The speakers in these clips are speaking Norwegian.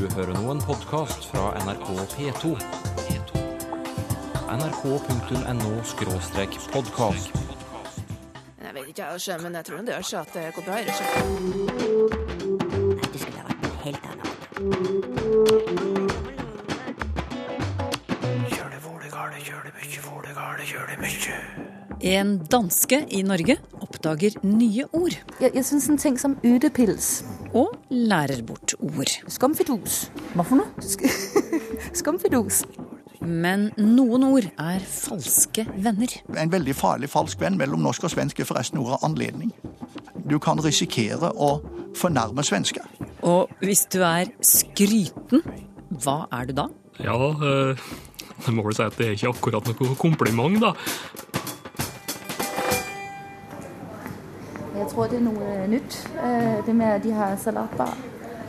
Du hører nå en podkast fra NRK P2. nrk.no podkast. Jeg vet ikke, jeg, men jeg tror det gjør seg at det går bra. Nei, det skulle ha vært på helt annen. En danske i Norge oppdager nye ord Jeg, jeg syns en ting som utepils. Lærer bort ord. Skamfidos. Hva for noe? Skamfidos. Men noen ord er falske venner. En veldig farlig falsk venn mellom norsk og svensk er forresten ordet anledning. Du kan risikere å fornærme svensker. Og hvis du er skryten, hva er du da? Ja, det må vel si at det er ikke akkurat noe kompliment, da. Jeg tror det er noe nytt, eh, det med at de har salatbar.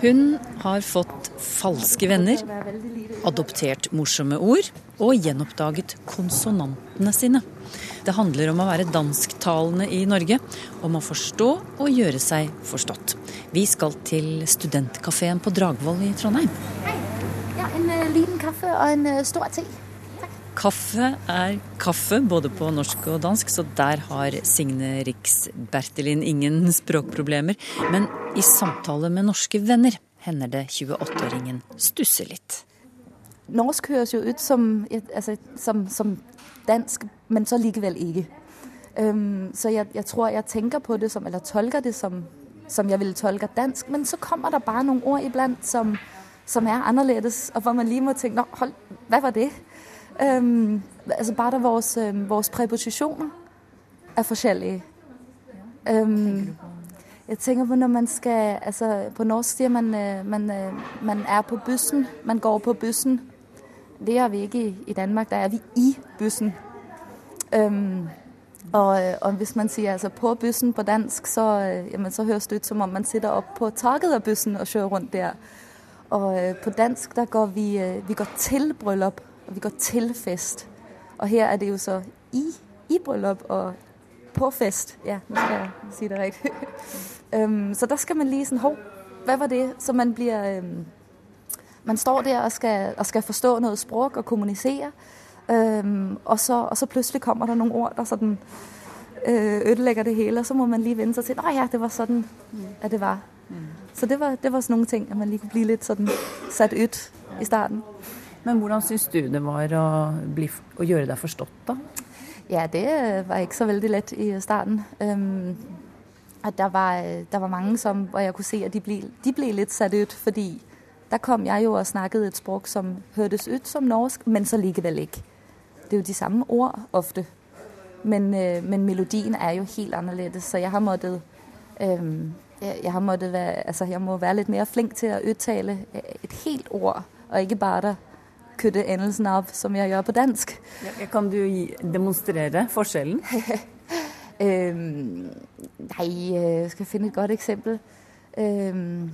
Hun har fått falske venner, er adoptert morsomme ord og gjenoppdaget konsonantene sine. Det handler om å være dansktalende i Norge, om å forstå og gjøre seg forstått. Vi skal til studentkafeen på Dragvoll i Trondheim. Ja, en eh, liten kaffe og en eh, stor te. Kaffe er kaffe, både på norsk og dansk, så der har Signe Riks Bertelin ingen språkproblemer. Men i samtale med norske venner hender det 28-åringen stusser litt. Norsk høres jo ut som, altså, som, som dansk, men så likevel ikke. Um, så jeg, jeg tror jeg tenker på det som, eller tolker det som, som jeg ville tolke dansk. Men så kommer der bare noen ord iblant som, som er annerledes, og hvor man lige må tenke Nå, hold, hva var det? Um, altså bare da vores, um, vores preposisjoner er forskjellige. Um, jeg tenker på når man skal altså På norsk sier man, øh, man, øh, man er på bussen. Man går på bussen. Det er vi ikke i, i Danmark. Der er vi i bussen. Um, og, øh, og hvis man sier altså på bussen på dansk, så, øh, jamen, så høres det ut som om man sitter opp på taket av bussen og kjører rundt der. Og øh, på dansk der går vi, øh, vi går til bryllup, og vi går til fest. Og her er det jo så i, i bryllup og på fest. Ja, nå skal jeg si det riktig. um, så der skal man lige sånn hov, hva var det? Så man blir um, man står der og skal, og skal forstå noe språk og kommunisere, um, og, så, og så plutselig kommer der noen ord, der sådan øh, ødelægger det hele, og så må man lige vende seg til, at ja, det var sånn at det var. Så det var, det var sånne ting, at man lige kunne bli litt sånn sat ut i starten. Men hvordan syns du det var å, bli, å gjøre deg forstått, da? Ja, det øh, var ikke så veldig lett i starten. Um, der var, øh, der var mange, som, hvor jeg kunne se, at de ble, de ble litt satt ut, fordi der kom jeg jo og snakket et språk som hørtes ut som norsk, men så likevel ikke. Det er jo de samme ord ofte, men, øh, men melodien er jo helt annerledes, så jeg har måttet um, jeg, har måttet være, altså jeg må være litt mer flink til å uttale et helt ord, og ikke bare kutte endelsen av som jeg gjør på dansk. Ja, kan du demonstrere forskjellen? um, nei, øh, skal jeg finne et godt eksempel? Um,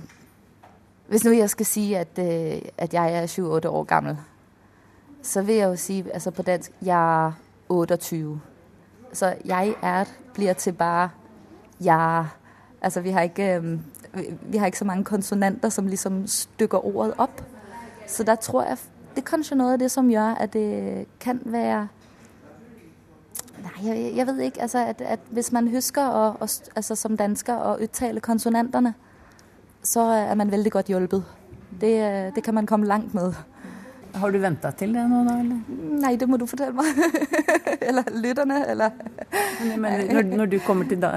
hvis nå jeg skal si at, øh, at jeg er 7-8 år gammel, så vil jeg jo si altså på dansk jeg er 28. Så jeg er blir til bare jeg. Altså vi har ikke, vi- vi har ikke så mange konsonanter som liksom stykker ordet opp. Så der tror jeg det er kanskje noe av det som gjør at det kan være Nei, jeg, jeg vet ikke. Altså, at, at hvis man husker å, å, altså, som dansker å uttale konsonantene, så er man veldig godt hjulpet. Det, det kan man komme langt med. Har du venta til det nå, da? Eller? Nei, det må du fortelle meg. eller lytterne, eller Men men, når, når du kommer til da,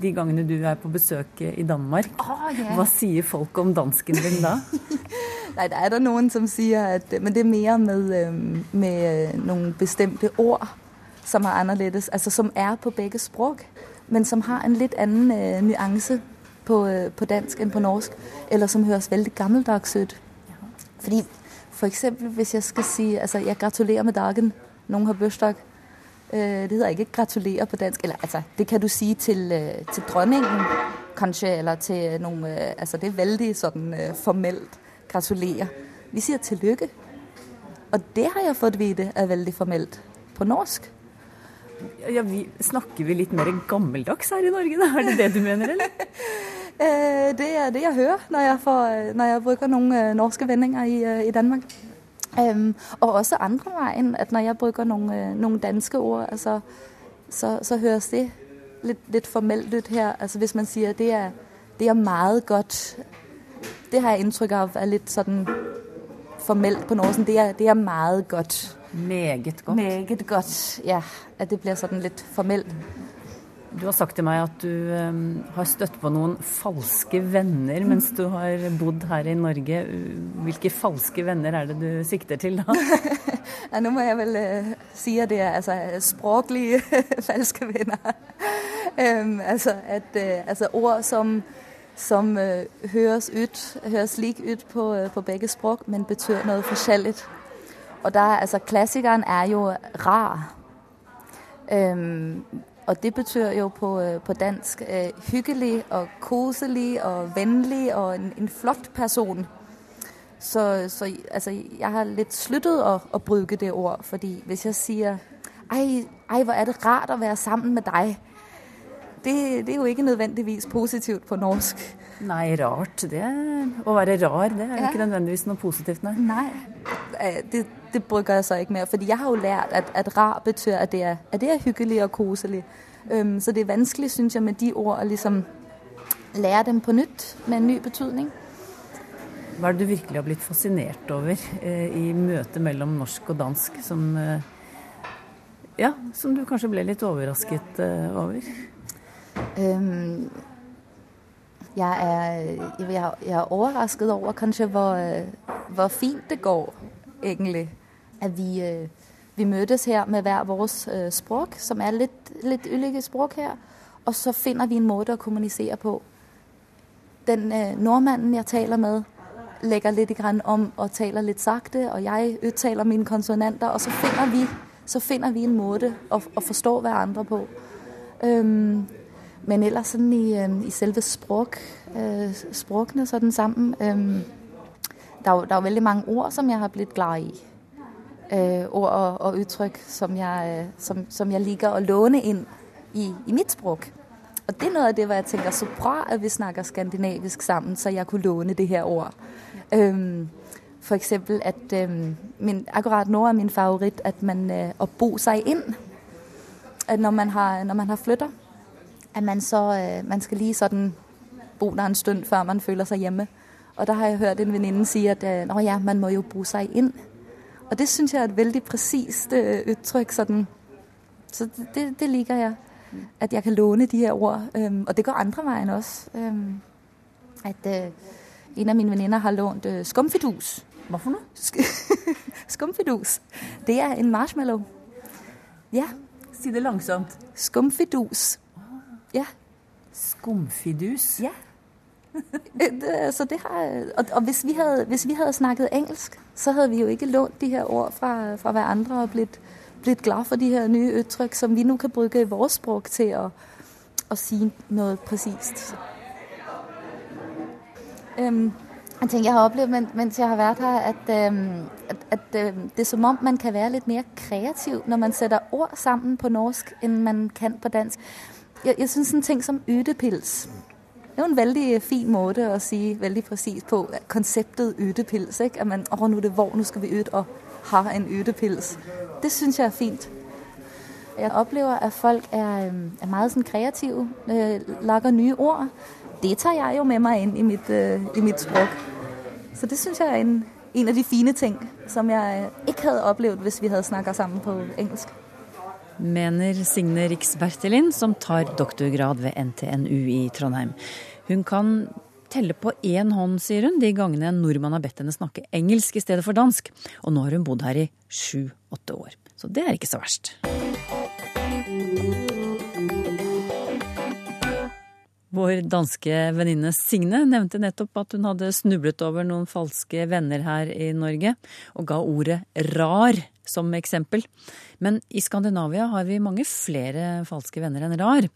de gangene du er på besøk i Danmark, hva sier folk om dansken din da? Nei, det er det noen som sier at Men det er mer med, med øh, noen bestemte ord som er annerledes. Altså som er på begge språk, men som har en litt annen uh, nyanse på, øh, på dansk enn på norsk. Eller som høres veldig gammeldags ut. Fordi for eksempel hvis jeg skal si Altså, jeg gratulerer med dagen. Noen har bursdag. Øh, det heter ikke 'gratulere' på dansk. Eller altså, det kan du si til, øh, til dronningen, kanskje, eller til noen øh, Altså, det er veldig sånn formelt. Gratulerer. Vi sier 'tillykke'. Og det har jeg fått vite er veldig formelt på norsk. Ja, vi, snakker vi litt mer gammeldags her i Norge, da? Er det det du mener, eller? Øh, det er det jeg hører når jeg, får, når jeg bruker noen øh, norske vendinger i, øh, i Danmark. Um, og også andre veien, at når jeg bruker noen, øh, noen danske ord, altså, så, så høres det litt, litt formelt ut her. Altså Hvis man sier det er, det er meget godt, det har jeg inntrykk av er litt sånn formelt på norsk. Det er, det er meget godt. Meget godt. Meget godt, ja. At det blir sånn litt formelt. Du har sagt til meg at du um, har støtt på noen falske venner mens du har bodd her i Norge. Hvilke falske venner er det du sikter til da? ja, nå må jeg vel uh, si at det er altså, språklige falske venner. um, altså, at, uh, altså, ord som, som uh, høres, ut, høres lik ut på, på, begge språk, men betyr noe forskjellig. Og der, altså, klassikeren er jo rar. Um, og det betyr jo på, øh, på dansk uh, hyggelig og koselig og vennlig og en, en flott person. Så, så altså, jeg har litt sluttet å, å, bruke det ord. fordi hvis jeg sier ei, ei, hvor er det rart å være sammen med deg, det, det, er jo ikke nødvendigvis positivt på norsk. Nei, rart. Det, å være rar, det er jo ja. ikke nødvendigvis noe positivt, nei. nei. Det, det bruker jeg så ikke mer. fordi jeg har jo lært at, at rar betyr at det, er, at det er hyggelig og koselig. Um, så det er vanskelig, syns jeg, med de ord å liksom lære dem på nytt med en ny betydning. Hva er det du virkelig har blitt fascinert over eh, i møtet mellom norsk og dansk, som, eh, ja, som du kanskje ble litt overrasket eh, over? Um, jeg, er, jeg, jeg, er, overrasket over kanskje hvor, hvor fint det går, egentlig at vi, øh, vi møtes her med hver vores øh, språk, som er litt, litt ulike språk her. Og så finner vi en måte å kommunisere på. Den øh, nordmannen jeg taler med, legger litt om og taler litt sakte, og jeg uttaler mine konsonanter. Og så finner vi, så finner vi en måte å, å, forstå hverandre på. Um, men ellers sånn i, um, i selve språk, uh, språkene sånn sammen um, der, er, der er veldig mange ord som jeg har blitt glad i øh, ord og, og, uttrykk som jeg, øh, som, som jeg, liker å låne inn i, i, mitt språk. Og det er noe av det hvor jeg tenker så bra at vi snakker skandinavisk sammen, så jeg kunne låne det her ord. Um, for eksempel at um, min, akkurat nå er min favoritt at man uh, å bo seg inn. At når man har, har flytter, at man så uh, man skal lige sånn bo der en stund før man føler seg hjemme. Og da har jeg hørt en venninne si at uh, ja, man må jo bo seg inn. Og det syns jeg er et veldig presist øh, uttrykk. Sånn. Så det, det, liker jeg. At jeg kan låne de her ord. Um, og det går andre veien også. Um, at uh, en av mine venninner har lånt uh, skumfidus. Hva for noe? skumfidus. Det er en marshmallow. Ja. Si det langsomt. Skumfidus. Ja. Skumfidus? Ja. det, så det har, og, og hvis, vi hadde, hvis, vi hadde, snakket engelsk, så hadde vi jo ikke lånt de her ord fra, fra hverandre og blitt, blitt glad for de her nye uttrykk som vi nå kan bruke i vårt språk til å, å si noe presist. Um, en ting jeg har opplevd mens jeg har vært her, at, um, at, at det er som om man kan være litt mer kreativ når man setter ord sammen på norsk enn man kan på dansk. Jeg, jeg syns en ting som utepils det er jo en veldig fin måte å si veldig presis på konseptet ytepils. At man å, nå er det vår, nå skal vi ut og ha en ytepils. Det syns jeg er fint. Jeg opplever at folk er, er meget sånn kreative, øh, lager nye ord. Det tar jeg jo med meg inn i mitt, øh, i mitt språk. Så det syns jeg er en, en, av de fine ting som jeg ikke hadde opplevd hvis vi hadde snakka sammen på engelsk. Mener Signe Riksbertelin, som tar doktorgrad ved NTNU i Trondheim. Hun kan telle på én hånd, sier hun, de gangene en nordmann har bedt henne snakke engelsk i stedet for dansk. Og nå har hun bodd her i sju-åtte år. Så det er ikke så verst. Vår danske venninne Signe nevnte nettopp at hun hadde snublet over noen falske venner her i Norge, og ga ordet rar som eksempel. Men i Skandinavia har vi mange flere falske venner enn rar.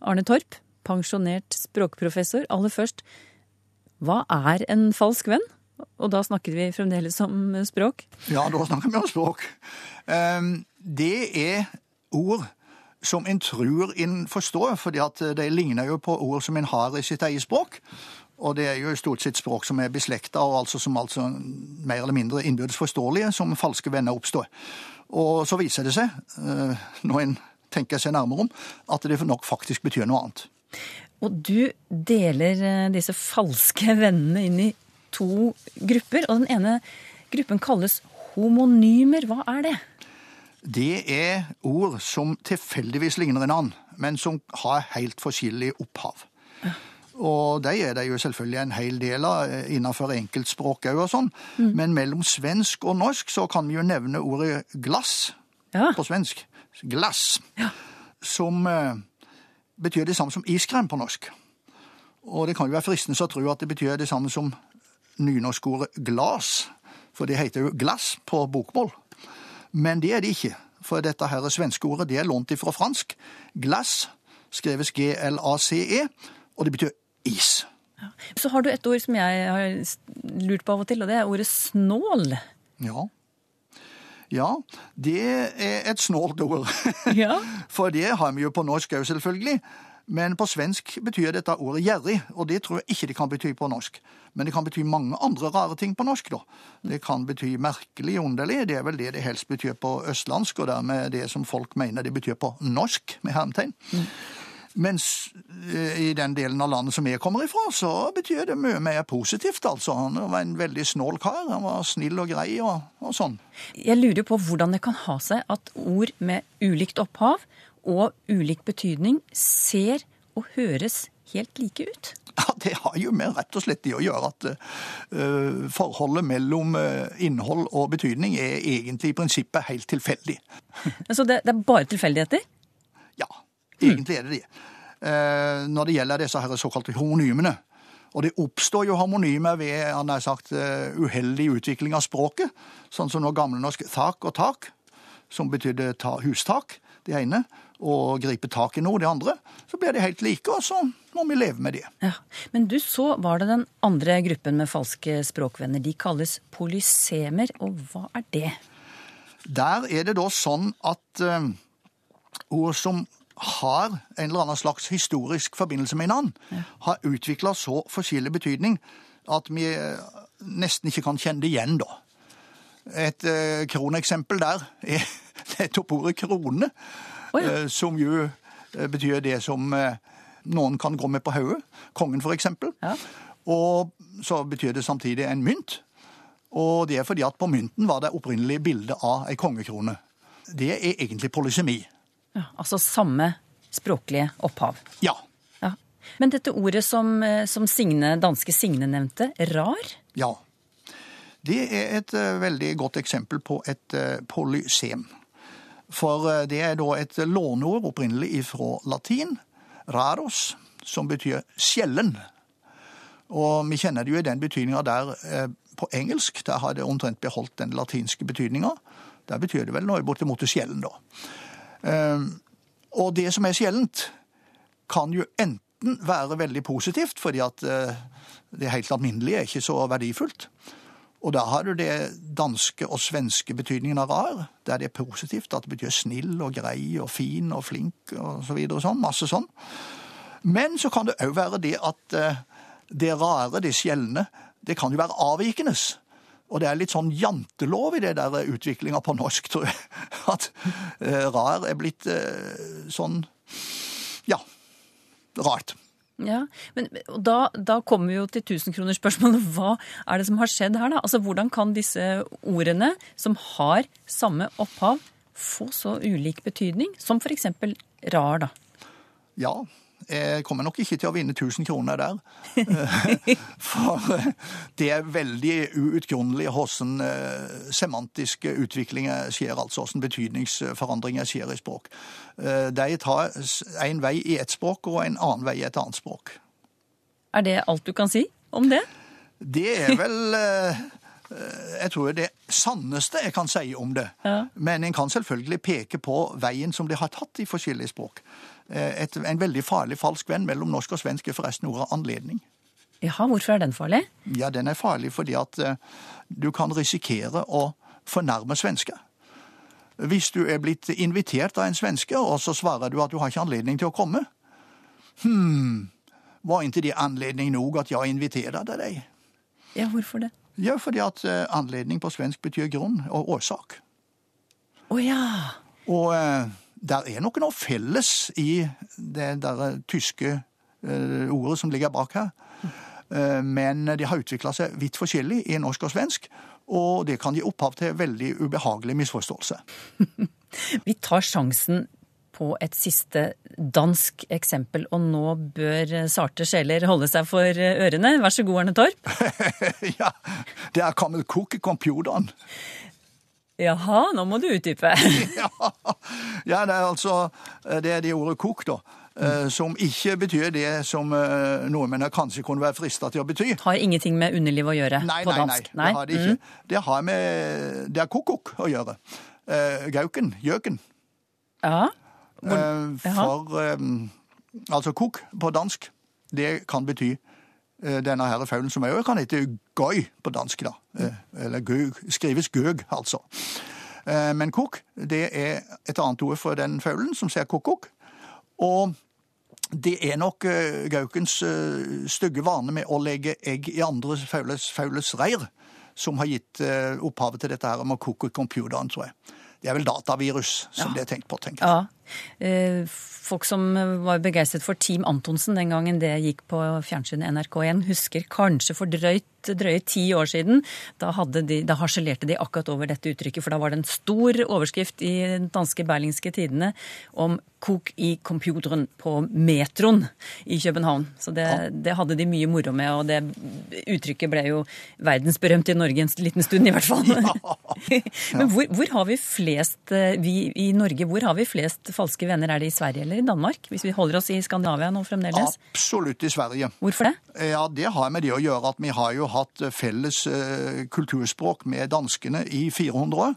Arne Torp, pensjonert språkprofessor. Aller først, hva er en falsk venn? Og da snakker vi fremdeles om språk? Ja, da snakker vi om språk. Ehm, det er ord som en tror en forstår, fordi at de ligner jo på ord som en har i sitt eget språk. Og det er jo stort sett språk som er beslekta, og altså som altså mer eller mindre innbyrdes forståelige, som falske venner oppstår. Og så viser det seg, eh, når en tenker seg nærmere om, at det nok faktisk betyr noe annet. Og du deler eh, disse falske vennene inn i to grupper, og den ene gruppen kalles homonymer. Hva er det? Det er ord som tilfeldigvis ligner en annen, men som har helt forskjellig opphav. Og de er det jo selvfølgelig en hel del av eh, innenfor enkeltspråk òg og sånn. Men mellom svensk og norsk så kan vi jo nevne ordet glass Ja. på svensk. Glass. Som eh, betyr det samme som iskrem på norsk. Og det kan jo være fristende å tro at det betyr det samme som nynorskordet glas. For det heter jo glass på bokmål. Men det er det ikke. For dette her svenske ordet det er lånt ifra fransk. Glass skreves G-L-A-C-E, og det betyr is. Så har du et ord som jeg har lurt på av og til, og det er ordet snål. Ja. Ja, det er et snålt ord. Ja. For det har vi jo på norsk òg, selvfølgelig. Men på svensk betyr dette ordet gjerrig, og det tror jeg ikke det kan bety på norsk. Men det kan bety mange andre rare ting på norsk, da. Det kan bety merkelig, underlig. Det er vel det det helst betyr på østlandsk, og dermed det som folk mener det betyr på norsk, med hermetegn. Mens eh, i den delen av landet som jeg kommer ifra, så betyr det mye mer positivt, altså. Han var en veldig snål kar. Han var snill og grei og, og sånn. Jeg lurer på hvordan det kan ha seg at ord med ulikt opphav og ulik betydning ser og høres helt like ut. Ja, Det har jo med rett og slett det å gjøre at uh, forholdet mellom uh, innhold og betydning er egentlig i prinsippet helt tilfeldig. Så det, det er bare tilfeldigheter? Ja, egentlig er det det. Eh, når det gjelder disse her såkalte homonymene. Og det oppstår jo harmonymer ved han har sagt, eh, uheldig utvikling av språket. Sånn som nå gamlenorsk tak og tak, som betydde ta hustak, det ene, og gripe tak i noe, det andre. Så blir de helt like, og så må vi leve med det. Ja. Men du, så var det den andre gruppen med falske språkvenner. De kalles polysemer, og hva er det? Der er det da sånn at eh, ord som har en eller annen slags historisk forbindelse med en annen, har utvikla så forskjellig betydning at vi eh, nesten ikke kan kjenne det igjen, da. Et eh, kroneksempel der er nettopp ordet krone, oh, ja. eh, som jo eh, betyr det som eh, noen kan gå med på hodet. Kongen, for eksempel. Ja. Og så betyr det samtidig en mynt. Og det er fordi at på mynten var det opprinnelig bilde av ei kongekrone. Det er egentlig polysemi. Ja, altså samme språklige opphav. Ja. Ja. Men dette ordet som, eh, som Signe, danske Signe nevnte, rar? Ja. Det er et eh, veldig godt eksempel på et eh, polysem. For det er da et låneord opprinnelig fra latin, raros, som betyr sjelden. Og vi kjenner det jo i den betydninga der på engelsk. Der har det omtrent beholdt den latinske betydninga. Der betyr det vel noe bortimot sjelden, da. Eh, og det som er sjeldent, kan jo enten være veldig positivt, fordi at eh, det helt alminnelige er ikke så verdifullt. Og da har du det danske og svenske betydningen av rar, der det er positivt, at det betyr snill og grei og fin og flink og så videre og sånn, masse sånn. Men så kan det òg være det at eh, det rare, det sjeldne, det kan jo være avvikende. Og det er litt sånn jantelov i det der utviklinga på norsk, tror jeg. At eh, rar er blitt eh, sånn ja, rart. Ja, men da, da kommer vi jo til tusenkronersspørsmålet. Hva er det som har skjedd her, da? Altså, Hvordan kan disse ordene, som har samme opphav, få så ulik betydning? Som eksempel rar, da. Ja, jeg kommer nok ikke til å vinne 1000 kroner der. Eh, For eh, det er veldig uutgrunnelig hvordan eh, semantiske utviklinger skjer, altså hvordan betydningsforandringer skjer i språk. Eh, De tar en vei i ett språk og en annen vei i et annet språk. Er det alt du kan si om det? Det er vel eh, eh, jeg tror det sanneste jeg kan si om det. Ja. Men en kan selvfølgelig peke på veien som det har tatt i forskjellige språk. Eh, Et, en veldig farlig falsk venn mellom norsk og svensk er forresten ordet anledning. Jaha, hvorfor er den farlig? Ja, den er farlig fordi at eh, du kan risikere å fornærme svensker. Hvis du er blitt invitert av en svenske, og så svarer du at du har ikke anledning til å komme. Hm, var ikke det anledning nok at jeg inviterte deg? Ja, hvorfor det? Ja, fordi at eh, anledning på svensk betyr grunn og årsak. Å ja. Og der er nok noe felles i det der eh, tyske eh, ordet som ligger bak her. Eh, men de har utvikla seg vidt forskjellig i norsk og svensk, og det kan gi opphav til veldig ubehagelig misforståelse. Vi tar sjansen på et siste dansk eksempel, og nå bør sarte sjeler holde seg for ørene. Vær så god, Arne Torp. ja, det er kommet kok i computeren. Jaha, nå må du utdype. ja, ja, det er altså det er det ordet kok, da. Mm. Som ikke betyr det som nordmenn nordmennene kanskje kunne være frista til å bety. Har ingenting med underliv å gjøre Nei, på nei, nei, nei, det har det ikke. Mm. Det har med Det er kok-kok å gjøre. Eh, Gauken, gjøken. Ja. Hvor. For eh, Altså kok på dansk, det kan bety eh, denne her faulen som òg kan hete gøy på dansk, da. Eh, Eller gøg. Skrives gøg, altså. Eh, Men kok, det er et annet ord for den faulen som sier kok-kok. Og det er nok eh, gaukens eh, stygge vane med å legge egg i andre faules, faules reir som har gitt eh, opphavet til dette her med koke computeren, tror jeg. Det er vel datavirus som det er tenkt på, tenker jeg. Ja. Eh, Folk som var begeistret for Team Antonsen den gangen det gikk på fjernsynet NRK1, husker kanskje for drøyt, drøye ti år siden. Da, de, da harselerte de akkurat over dette uttrykket, for da var det en stor overskrift i den danske Berlingske Tidene om kok i computeren på metroen i København. Så det, det hadde de mye moro med, og det uttrykket ble jo verdensberømt i Norge en liten stund, i hvert fall. Men hvor, hvor har vi flest, eh, vi i Norge, hvor har vi flest falske venner? Er det i Sverige eller i Danmark? Hvis vi holder oss i Skandinavia nå fremdeles? Absolutt i Sverige. Hvorfor det? Ja, Det har med det å gjøre at vi har jo hatt felles eh, kulturspråk med danskene i 400 år.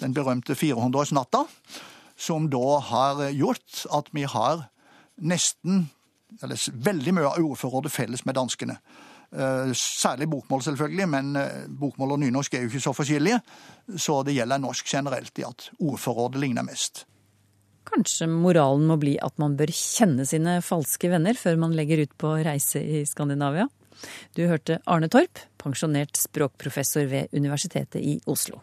Den berømte 400-årsnatta. Som da har gjort at vi har nesten, eller veldig mye av ordforrådet felles med danskene. Eh, Særlig bokmål, selvfølgelig, men eh, bokmål og nynorsk er jo ikke så forskjellige. Så det gjelder norsk generelt i at ordforrådet ligner mest. Kanskje moralen må bli at man bør kjenne sine falske venner før man legger ut på reise i Skandinavia? Du hørte Arne Torp, pensjonert språkprofessor ved Universitetet i Oslo.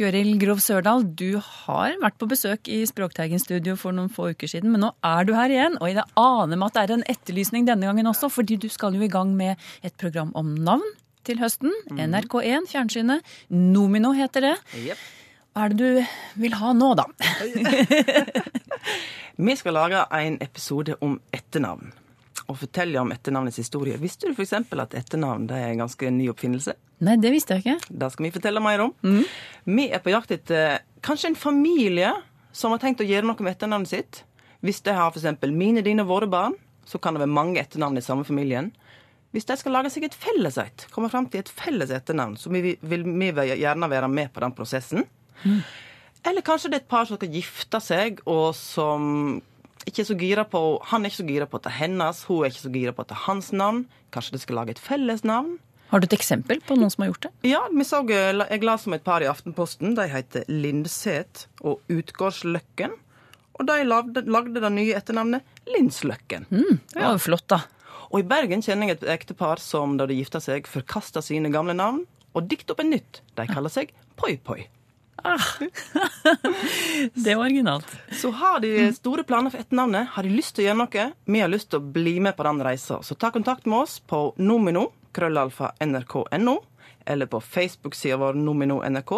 Gøril Grov Sørdal, du har vært på besøk i Språkteigen-studio for noen få uker siden, men nå er du her igjen, og jeg aner meg at det er en etterlysning denne gangen også, fordi du skal jo i gang med et program om navn til høsten. NRK1, fjernsynet. Nomino heter det. Hva er det du vil ha nå, da? Vi skal lage en episode om etternavn. Og fortelle om etternavnets historie. Visste du f.eks. at etternavn er en ganske ny oppfinnelse? Nei, det visste jeg ikke. Det skal vi fortelle mer om. Vi er på jakt etter kanskje en familie som har tenkt å gjøre noe med etternavnet sitt. Hvis de har f.eks. mine, dine og våre barn, så kan det være mange etternavn i samme familien. Hvis de skal lage seg et felles et, komme fram til et felles etternavn, så vi, vil vi gjerne være med på den prosessen. Eller kanskje det er et par som skal gifte seg, og som ikke er så gira på Han er ikke så gira på at det er hennes, hun er ikke så gira på at det er hans navn. Kanskje de skal lage et felles navn. Har du et eksempel på noen som har gjort det? Ja, så, jeg leste om et par i Aftenposten. De heter Lindseth og Utgårdsløkken. Og de lagde, lagde det nye etternavnet Lindsløkken. Det var jo flott, da. Og i Bergen kjenner jeg et ektepar som da de gifta seg, forkasta sine gamle navn og dikta opp et nytt. De kaller seg Poi Poi. Det var originalt. Så har de store planer for etternavnet, har de lyst til å gjøre noe, vi har lyst til å bli med på den reisa. Så ta kontakt med oss på nomino, krøllalfa nrk.no, eller på Facebook-sida vår Nomino NRK.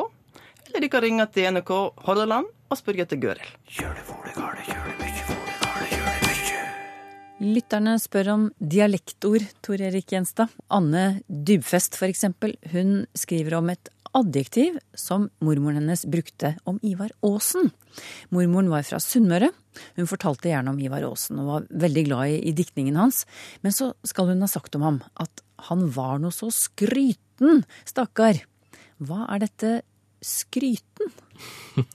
Eller de kan ringe til NRK Hordaland og spørre etter Gøril. Lytterne spør om dialektord, Tor Erik Gjenstad. Anne Dybfest, eksempel, hun skriver om et adjektiv som mormoren hennes brukte om Ivar Aasen. Mormoren var fra Sunnmøre. Hun fortalte gjerne om Ivar Aasen og var veldig glad i, i diktningen hans. Men så skal hun ha sagt om ham at han var noe så skryten, stakkar. Hva er dette skryten?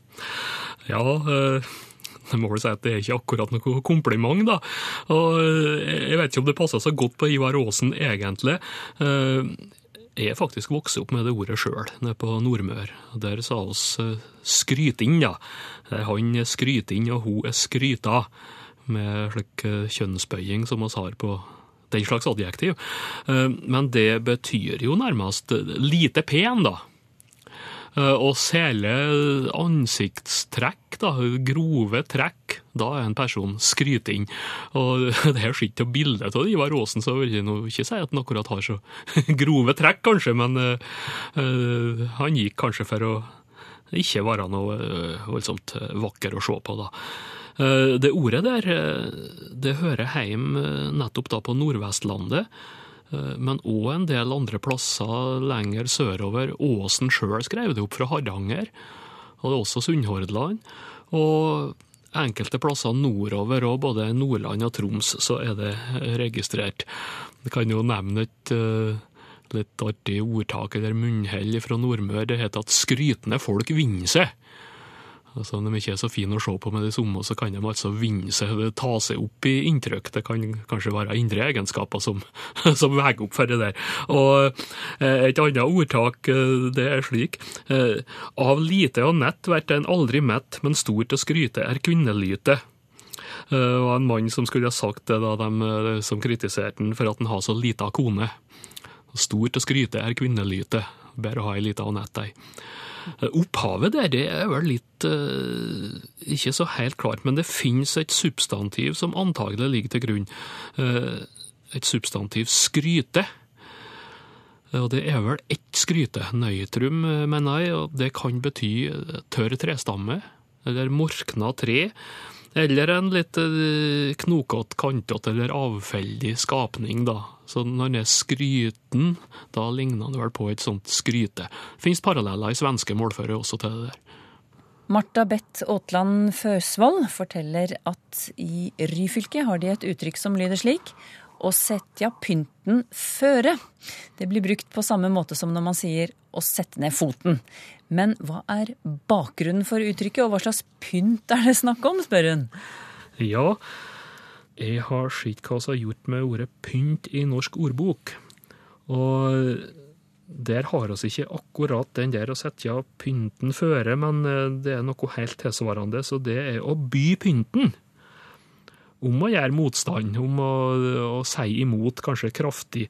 Ja, eh, jeg må vel si at det er ikke akkurat noe kompliment, da. Og eh, jeg vet ikke om det passer så godt på Ivar Aasen, egentlig. Eh, Jeg er faktisk vokst opp med det ordet sjøl, nede på Nordmør. Der sa oss eh, skryting, ja. Der han er skryting, og hun er skryta. Med slik kjønnsbøying som vi har på den slags adjektiv. Men det betyr jo nærmest lite pen, da. Eh, Og særlig ansiktstrekk, da, grove trekk, da er en person skryting. Og det her ser ikke bildet av Ivar Aasen, så vil jeg ikke si at han akkurat har så grove trekk, kanskje, men eh, han gikk kanskje for å ikke være noe voldsomt vakker å se på, da. Det ordet der, det hører hjem nettopp da på Nordvestlandet, men òg en del andre plasser lenger sørover. Åsen sjøl skrev det opp fra Hardanger, og det er også Sunnhordland. Og enkelte plasser nordover, og både Nordland og Troms, så er det registrert. Jeg kan jo nevne et eh, litt artig ordtak eller munnhell fra Nordmør. Det heter at skrytende folk vinner seg. Altså, Om de ikke er så fine å se på med de samme, så kan de altså vinne seg, ta seg opp i inntrykk. Det kan kanskje være indre egenskaper som, som veier opp for det der. Og eh, Et annet ordtak eh, det er slik eh, Av lite og nett vert en aldri mett, men stort å skryte er kvinnelyte. Det var en mann som skulle ha sagt det da de som kritiserte han for at han har så lita kone. Stort å skryte er kvinnelyte. Bare ha ei lita Anette, ei. Opphavet der det er vel litt uh, ikke så helt klart, men det finnes et substantiv som antagelig ligger til grunn. Uh, et substantiv skryte. Og det er vel ett skryte, nøytrum, eh, mener jeg, og det kan bety eh, tørr trestamme, eller morkna tre, eller en litt eh, knokete, kantete eller avfeldig skapning, da. Så når det er skryten, da ligner han vel på et sånt skryte. Fins paralleller i svenske målføre også til det der. Marta Bett Aatland Føsvold forteller at i Ryfylke har de et uttrykk som lyder slik å setja pynten føre. Det blir brukt på samme måte som når man sier å sette ned foten. Men hva er bakgrunnen for uttrykket, og hva slags pynt er det snakk om, spør hun. Ja, jeg har sett hva som er gjort med ordet pynt i norsk ordbok. Og der har oss ikke akkurat den der å sette pynten føre, men eh, det er noe helt tilsvarende, så det er å by pynten. Om å gjøre motstand, om å, å si imot, kanskje kraftig.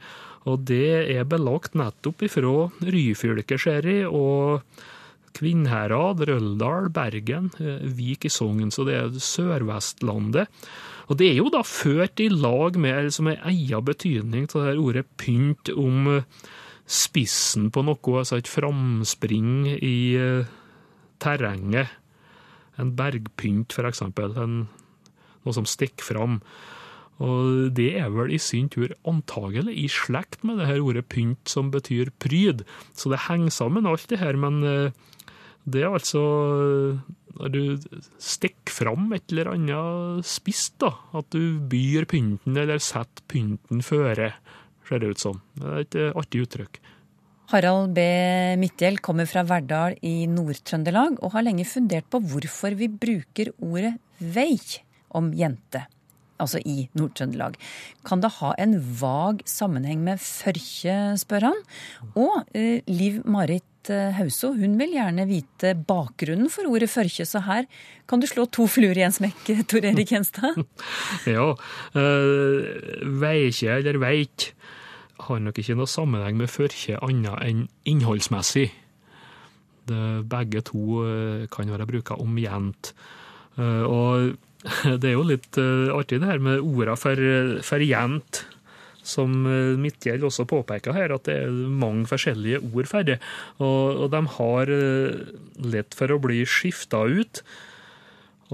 Og det er belagt nettopp ifra Ryfylke, ser jeg, og Kvinnherad, Røldal, Bergen, eh, Vik i Sogn, så det er Sørvestlandet. Og det er jo da ført i lag med liksom som en egen betydning til det her ordet pynt om eh, spissen på noe, altså et framspring i eh, terrenget. En bergpynt, for eksempel. En, noe som stikker fram. Og det er vel i sin tur antagelig i slekt med det her ordet pynt, som betyr pryd. Så det henger sammen alt det her, men det er altså når du stikker fram et eller annet spist, da. At du byr pynten, eller setter pynten føre, ser det ut som. Det er et eh, artig uttrykk. Harald B. Midthjell kommer fra Verdal i Nord-Trøndelag og har lenge fundert på hvorfor vi bruker ordet vei om jente, altså i Nord-Trøndelag. Kan det ha en vag sammenheng med førkje, spør han. Og eh, Liv Marit eh, Hauso hun vil gjerne vite bakgrunnen for ordet førkje, så her kan du slå to fluer i en smekk, Tor Erik Gjenstad. Ja, uh, veikje eller veik har nok ikke noe sammenheng med førkje annet enn innholdsmessig. Det, begge to eh, kan være bruka om jent. Eh, og det er jo litt artig det her med orda for, for jent, som Midtgjeld også påpeker her, at det er mange forskjellige ord for det. Og, og de har eh, lett for å bli skifta ut.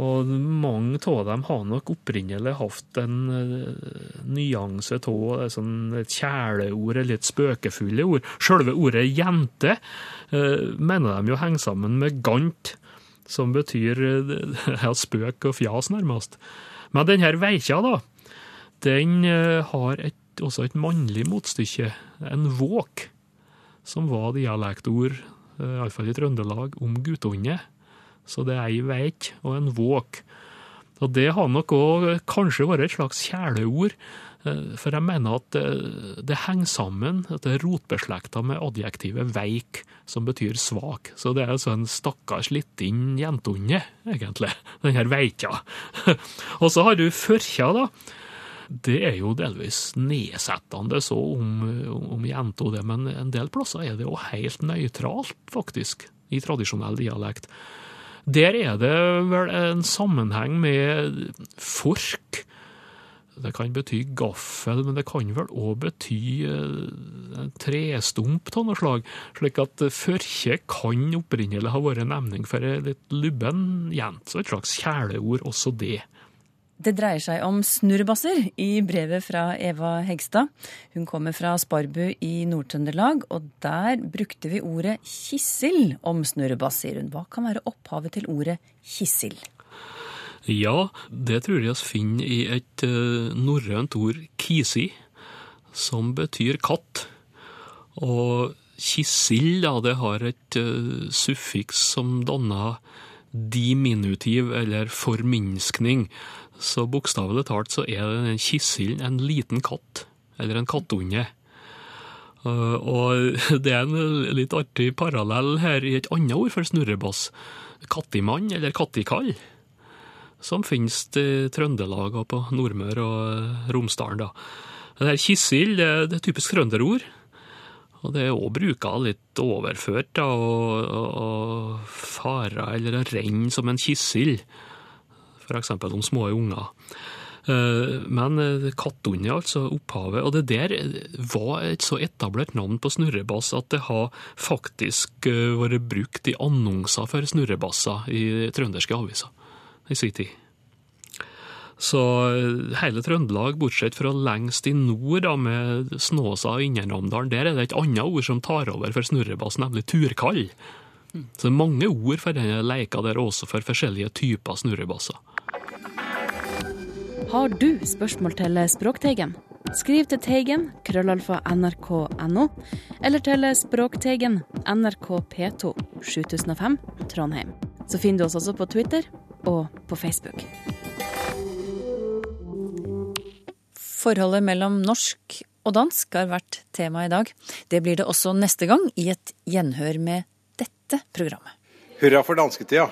Og mange av dem har nok opprinnelig hatt en uh, nyanse av sånn et kjæleord eller et spøkefulle ord. Selve ordet jente mener de jo henger sammen med gant, som betyr ja, spøk og fjas, nærmest. Men denne veikja, da, den har et, også et mannlig motstykke, en våk, som var dialektord, uh, iallfall i Trøndelag, om guttunge. Så det er ei veik og en våk. Og det har nok òg kanskje vært et slags kjæleord Eh, For jeg mener at det, det henger sammen, at det er rotbeslekta med adjektivet veik, som betyr svak. Så det er altså en stakkars liten jentunge, egentlig, den her veikja. Og så har du førkja, da. Det er jo delvis nedsettende så om, om jenta, det, men en del plasser er det jo helt nøytralt, faktisk, i tradisjonell dialekt. Der er det vel en sammenheng med fork. Det kan bety gaffel, men det kan vel òg bety eh, trestump av noe slag. Slik at førkje kan opprinnelig ha vært en emning for ei litt lubben jente. Så et slags kjæleord, også det. Det dreier seg om snurrebasser i brevet fra Eva Hegstad. Hun kommer fra Sparbu i Nord-Trøndelag, og der brukte vi ordet kissel om snurrebass. Hva kan være opphavet til ordet kissel? Ja, det tror jeg vi finner i et uh, norrønt ord kisi, som betyr katt. Og kissel, da, det har et uh, suffiks som danner diminutiv, eller forminskning. Så bokstavelig talt så er den kisselen en liten katt, eller en kattunge. Uh, og det er en litt artig parallell her i et annet ord for snurrebass. Kattimann, eller kattikall som finnes i Trøndelag og på Nordmøre og Romsdalen. da. Det her kissild det er typisk trønderord. Og det er òg bruka litt overført, da, og, og, og fara eller renn som en kissild. F.eks. om små unger. Men kattunge, altså opphavet. Og det der var et så etablert navn på snurrebass at det har faktisk vært brukt i annonser for snurrebasser i trønderske aviser i sin tid. Så hele Trøndelag, bortsett fra lengst i nord, da, med Snåsa og Indre der er det et annet ord som tar over for snurrebass, nemlig turkall. Så det er mange ord for denne leika der, også for forskjellige typer snurrebasser. Har du spørsmål til Språkteigen? Skriv til Teigen, krøllalfa nrk.no, eller til Språkteigen, NRK P2, 7005, Trondheim. Så finner du oss også på Twitter og på Facebook. Forholdet mellom norsk og dansk har vært tema i dag. Det blir det også neste gang i et gjenhør med dette programmet. Hurra for dansketida.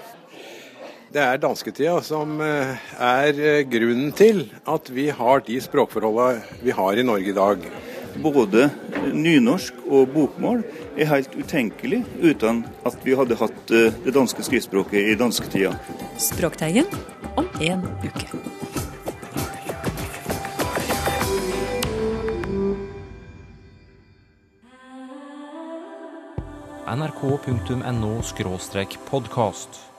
Det er dansketida som er grunnen til at vi har de språkforholdene vi har i Norge i dag. Både nynorsk og bokmål er helt utenkelig uten at vi hadde hatt det danske skriftspråket i dansketida. Språkteigen om en uke. nrk.no podkast.